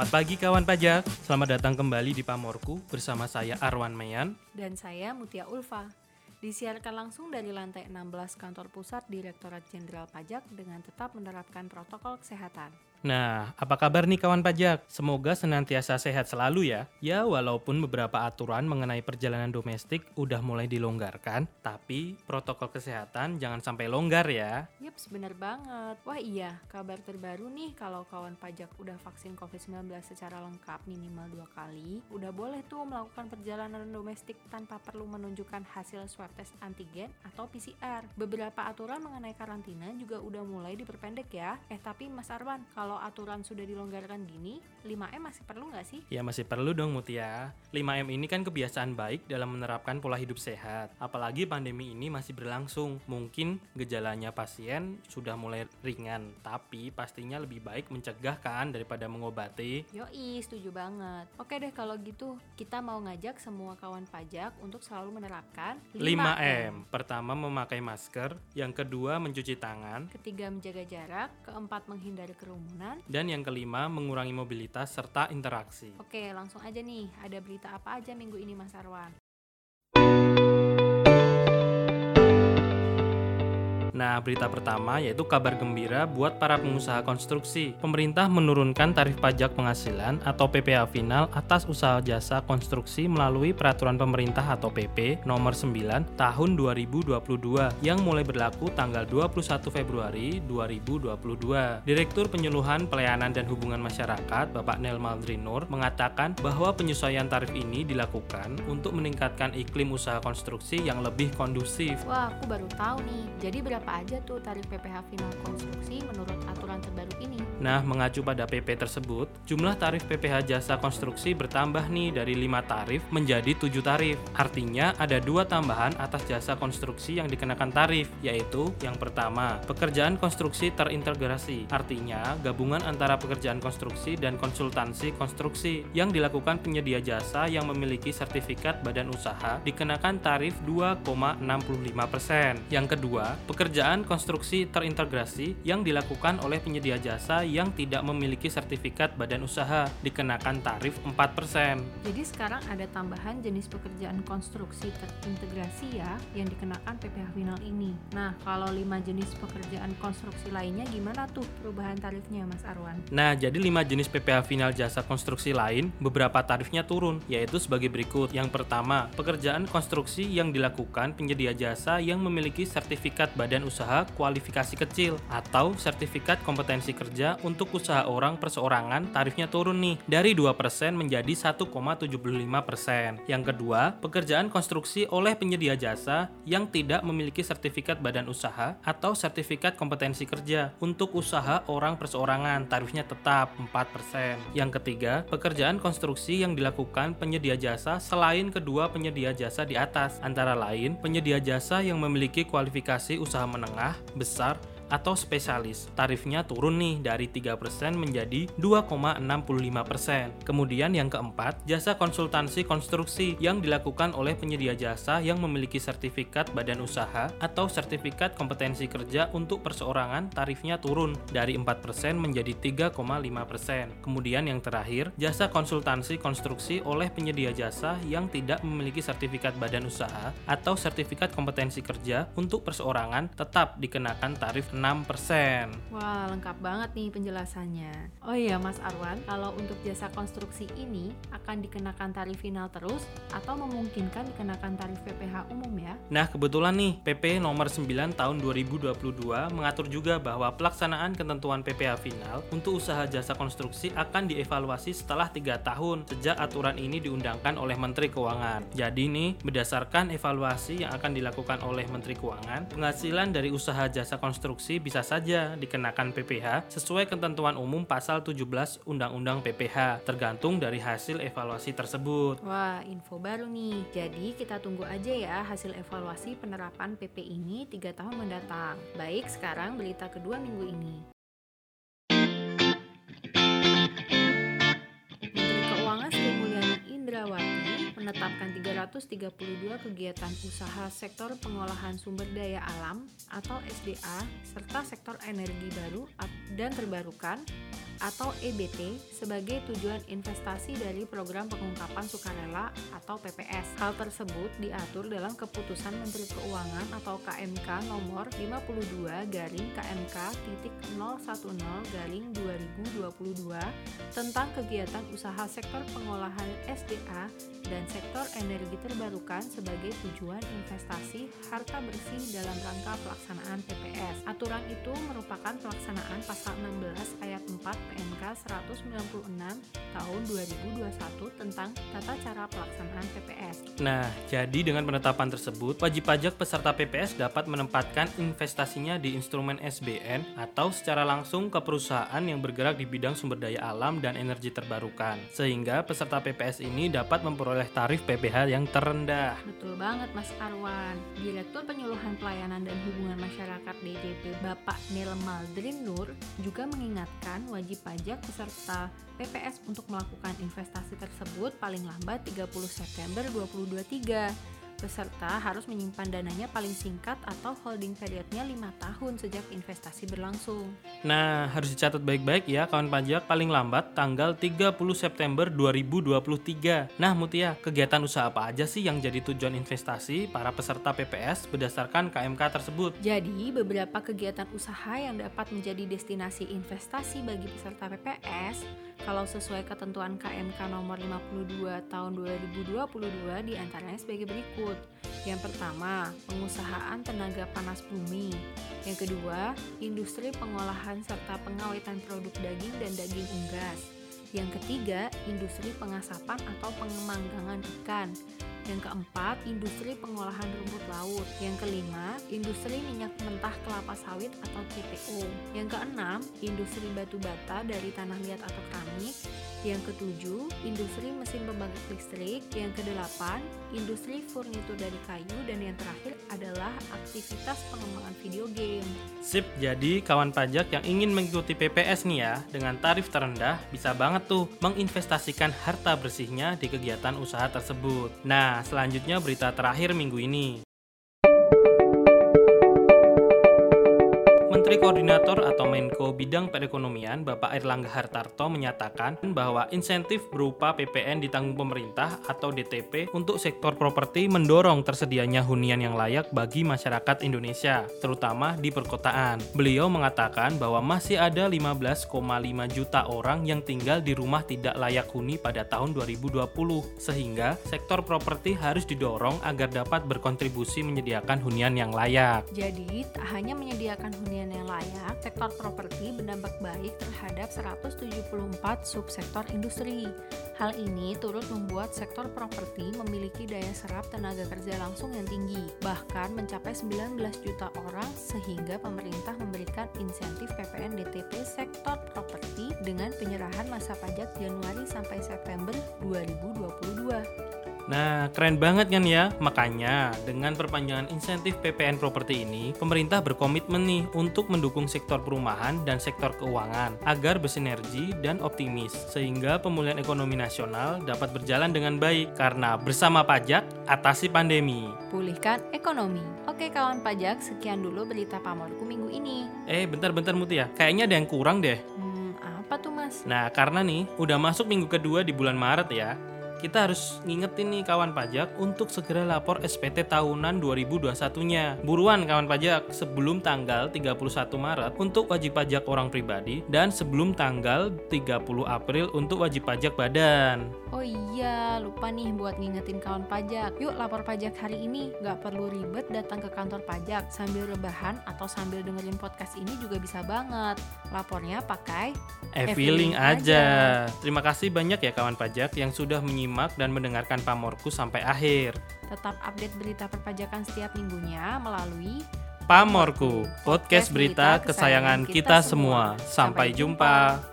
Selamat pagi kawan pajak. Selamat datang kembali di Pamorku bersama saya Arwan Mayan. Dan saya Mutia Ulfa. Disiarkan langsung dari lantai 16 kantor pusat Direktorat Jenderal Pajak dengan tetap menerapkan protokol kesehatan. Nah, apa kabar nih kawan pajak? Semoga senantiasa sehat selalu ya. Ya, walaupun beberapa aturan mengenai perjalanan domestik udah mulai dilonggarkan, tapi protokol kesehatan jangan sampai longgar ya. Yups, bener banget. Wah iya, kabar terbaru nih kalau kawan pajak udah vaksin COVID-19 secara lengkap minimal dua kali, udah boleh tuh melakukan perjalanan domestik tanpa perlu menunjukkan hasil swab test antigen atau PCR. Beberapa aturan mengenai karantina juga udah mulai diperpendek ya. Eh tapi Mas Arwan, kalau kalau aturan sudah dilonggarkan gini, 5M masih perlu nggak sih? Ya masih perlu dong Mutia. 5M ini kan kebiasaan baik dalam menerapkan pola hidup sehat. Apalagi pandemi ini masih berlangsung. Mungkin gejalanya pasien sudah mulai ringan, tapi pastinya lebih baik mencegah kan daripada mengobati. Yoi, setuju banget. Oke deh kalau gitu, kita mau ngajak semua kawan pajak untuk selalu menerapkan 5M. 5M. Pertama memakai masker, yang kedua mencuci tangan, ketiga menjaga jarak, keempat menghindari kerumunan, dan yang kelima, mengurangi mobilitas serta interaksi. Oke, langsung aja nih. Ada berita apa aja minggu ini Mas Arwan? Nah, berita pertama yaitu kabar gembira buat para pengusaha konstruksi. Pemerintah menurunkan tarif pajak penghasilan atau PPh final atas usaha jasa konstruksi melalui peraturan pemerintah atau PP nomor 9 tahun 2022 yang mulai berlaku tanggal 21 Februari 2022. Direktur Penyuluhan Pelayanan dan Hubungan Masyarakat Bapak Nel Maldrinur mengatakan bahwa penyesuaian tarif ini dilakukan untuk meningkatkan iklim usaha konstruksi yang lebih kondusif. Wah, aku baru tahu nih. Jadi berapa berapa aja tuh tarif PPh final konstruksi menurut aturan terbaru ini? Nah, mengacu pada PP tersebut, jumlah tarif PPh jasa konstruksi bertambah nih dari 5 tarif menjadi 7 tarif. Artinya ada dua tambahan atas jasa konstruksi yang dikenakan tarif, yaitu yang pertama, pekerjaan konstruksi terintegrasi. Artinya, gabungan antara pekerjaan konstruksi dan konsultansi konstruksi yang dilakukan penyedia jasa yang memiliki sertifikat badan usaha dikenakan tarif 2,65%. Yang kedua, pekerjaan pekerjaan konstruksi terintegrasi yang dilakukan oleh penyedia jasa yang tidak memiliki sertifikat badan usaha dikenakan tarif 4%. Jadi sekarang ada tambahan jenis pekerjaan konstruksi terintegrasi ya yang dikenakan PPh final ini. Nah, kalau lima jenis pekerjaan konstruksi lainnya gimana tuh perubahan tarifnya Mas Arwan? Nah, jadi lima jenis PPh final jasa konstruksi lain beberapa tarifnya turun yaitu sebagai berikut. Yang pertama, pekerjaan konstruksi yang dilakukan penyedia jasa yang memiliki sertifikat badan usaha kualifikasi kecil atau sertifikat kompetensi kerja untuk usaha orang perseorangan tarifnya turun nih dari 2% menjadi 1,75%. Yang kedua, pekerjaan konstruksi oleh penyedia jasa yang tidak memiliki sertifikat badan usaha atau sertifikat kompetensi kerja untuk usaha orang perseorangan tarifnya tetap 4%. Yang ketiga, pekerjaan konstruksi yang dilakukan penyedia jasa selain kedua penyedia jasa di atas antara lain penyedia jasa yang memiliki kualifikasi usaha menengah, besar, atau spesialis. Tarifnya turun nih dari 3% menjadi 2,65%. Kemudian yang keempat, jasa konsultansi konstruksi yang dilakukan oleh penyedia jasa yang memiliki sertifikat badan usaha atau sertifikat kompetensi kerja untuk perseorangan tarifnya turun dari 4% menjadi 3,5%. Kemudian yang terakhir, jasa konsultansi konstruksi oleh penyedia jasa yang tidak memiliki sertifikat badan usaha atau sertifikat kompetensi kerja untuk perseorangan tetap dikenakan tarif 6%. Wah, lengkap banget nih penjelasannya. Oh iya, Mas Arwan, kalau untuk jasa konstruksi ini akan dikenakan tarif final terus atau memungkinkan dikenakan tarif PPh umum ya? Nah, kebetulan nih, PP nomor 9 tahun 2022 mengatur juga bahwa pelaksanaan ketentuan PPh final untuk usaha jasa konstruksi akan dievaluasi setelah 3 tahun sejak aturan ini diundangkan oleh Menteri Keuangan. Jadi nih, berdasarkan evaluasi yang akan dilakukan oleh Menteri Keuangan, penghasilan dari usaha jasa konstruksi bisa saja dikenakan PPh sesuai ketentuan umum pasal 17 Undang-Undang PPh, tergantung dari hasil evaluasi tersebut. Wah, info baru nih. Jadi kita tunggu aja ya hasil evaluasi penerapan PP ini 3 tahun mendatang. Baik, sekarang berita kedua minggu ini. Menetapkan 332 kegiatan usaha sektor pengolahan sumber daya alam atau SDA serta sektor energi baru dan terbarukan atau EBT sebagai tujuan investasi dari program pengungkapan sukarela atau PPS. Hal tersebut diatur dalam keputusan Menteri Keuangan atau KMK nomor 52 garing KMK titik 010 garing 2022 tentang kegiatan usaha sektor pengolahan SDA dan sektor energi terbarukan sebagai tujuan investasi harta bersih dalam rangka pelaksanaan PPS. Aturan itu merupakan pelaksanaan pasal 16 ayat 4 PMK 196 tahun 2021 tentang tata cara pelaksanaan PPS. Nah, jadi dengan penetapan tersebut, wajib pajak peserta PPS dapat menempatkan investasinya di instrumen SBN atau secara langsung ke perusahaan yang bergerak di bidang sumber daya alam dan energi terbarukan. Sehingga peserta PPS ini dapat memperoleh tarif PPh yang terendah. Betul banget Mas Arwan. Direktur Penyuluhan Pelayanan dan Hubungan Masyarakat DJP Bapak Nelmal Nur juga mengingatkan wajib pajak peserta PPS untuk melakukan investasi tersebut paling lambat 30 September 2023 Peserta harus menyimpan dananya paling singkat atau holding periodnya 5 tahun sejak investasi berlangsung. Nah, harus dicatat baik-baik ya kawan pajak paling lambat tanggal 30 September 2023. Nah, Mutia, kegiatan usaha apa aja sih yang jadi tujuan investasi para peserta PPS berdasarkan KMK tersebut? Jadi, beberapa kegiatan usaha yang dapat menjadi destinasi investasi bagi peserta PPS kalau sesuai ketentuan KMK nomor 52 tahun 2022 di antaranya sebagai berikut tersebut. Yang pertama, pengusahaan tenaga panas bumi. Yang kedua, industri pengolahan serta pengawetan produk daging dan daging unggas. Yang ketiga, industri pengasapan atau pengemanggangan ikan. Yang keempat, industri pengolahan rumput laut. Yang kelima, industri minyak mentah kelapa sawit atau CPO. Yang keenam, industri batu bata dari tanah liat atau keramik. Yang ketujuh, industri mesin pembangkit listrik. Yang kedelapan, industri furnitur dari kayu. Dan yang terakhir adalah aktivitas pengembangan video game. Sip, jadi kawan pajak yang ingin mengikuti PPS nih ya, dengan tarif terendah, bisa banget tuh menginvestasikan harta bersihnya di kegiatan usaha tersebut. Nah, selanjutnya berita terakhir minggu ini. Menteri Koordinator atau Menko Bidang Perekonomian Bapak Erlangga Hartarto menyatakan bahwa insentif berupa PPN ditanggung pemerintah atau DTP untuk sektor properti mendorong tersedianya hunian yang layak bagi masyarakat Indonesia, terutama di perkotaan. Beliau mengatakan bahwa masih ada 15,5 juta orang yang tinggal di rumah tidak layak huni pada tahun 2020, sehingga sektor properti harus didorong agar dapat berkontribusi menyediakan hunian yang layak. Jadi, tak hanya menyediakan hunian yang yang layak, sektor properti berdampak baik terhadap 174 subsektor industri. Hal ini turut membuat sektor properti memiliki daya serap tenaga kerja langsung yang tinggi, bahkan mencapai 19 juta orang sehingga pemerintah memberikan insentif PPN DTP sektor properti dengan penyerahan masa pajak Januari sampai September 2022. Nah, keren banget kan ya? Makanya, dengan perpanjangan insentif PPN properti ini, pemerintah berkomitmen nih untuk mendukung sektor perumahan dan sektor keuangan agar bersinergi dan optimis sehingga pemulihan ekonomi nasional dapat berjalan dengan baik karena bersama pajak atasi pandemi. Pulihkan ekonomi. Oke kawan pajak, sekian dulu berita pamorku minggu ini. Eh, bentar-bentar Mutia, kayaknya ada yang kurang deh. Hmm, apa tuh mas? Nah, karena nih, udah masuk minggu kedua di bulan Maret ya kita harus ngingetin nih kawan pajak untuk segera lapor SPT tahunan 2021-nya. Buruan kawan pajak sebelum tanggal 31 Maret untuk wajib pajak orang pribadi dan sebelum tanggal 30 April untuk wajib pajak badan. Oh iya, lupa nih buat ngingetin kawan pajak. Yuk lapor pajak hari ini, nggak perlu ribet datang ke kantor pajak sambil rebahan atau sambil dengerin podcast ini juga bisa banget. Lapornya pakai e-filing aja. aja. Terima kasih banyak ya kawan pajak yang sudah menyimak menyimak dan mendengarkan Pamorku sampai akhir. Tetap update berita perpajakan setiap minggunya melalui Pamorku, podcast berita kesayangan kita semua. Sampai jumpa.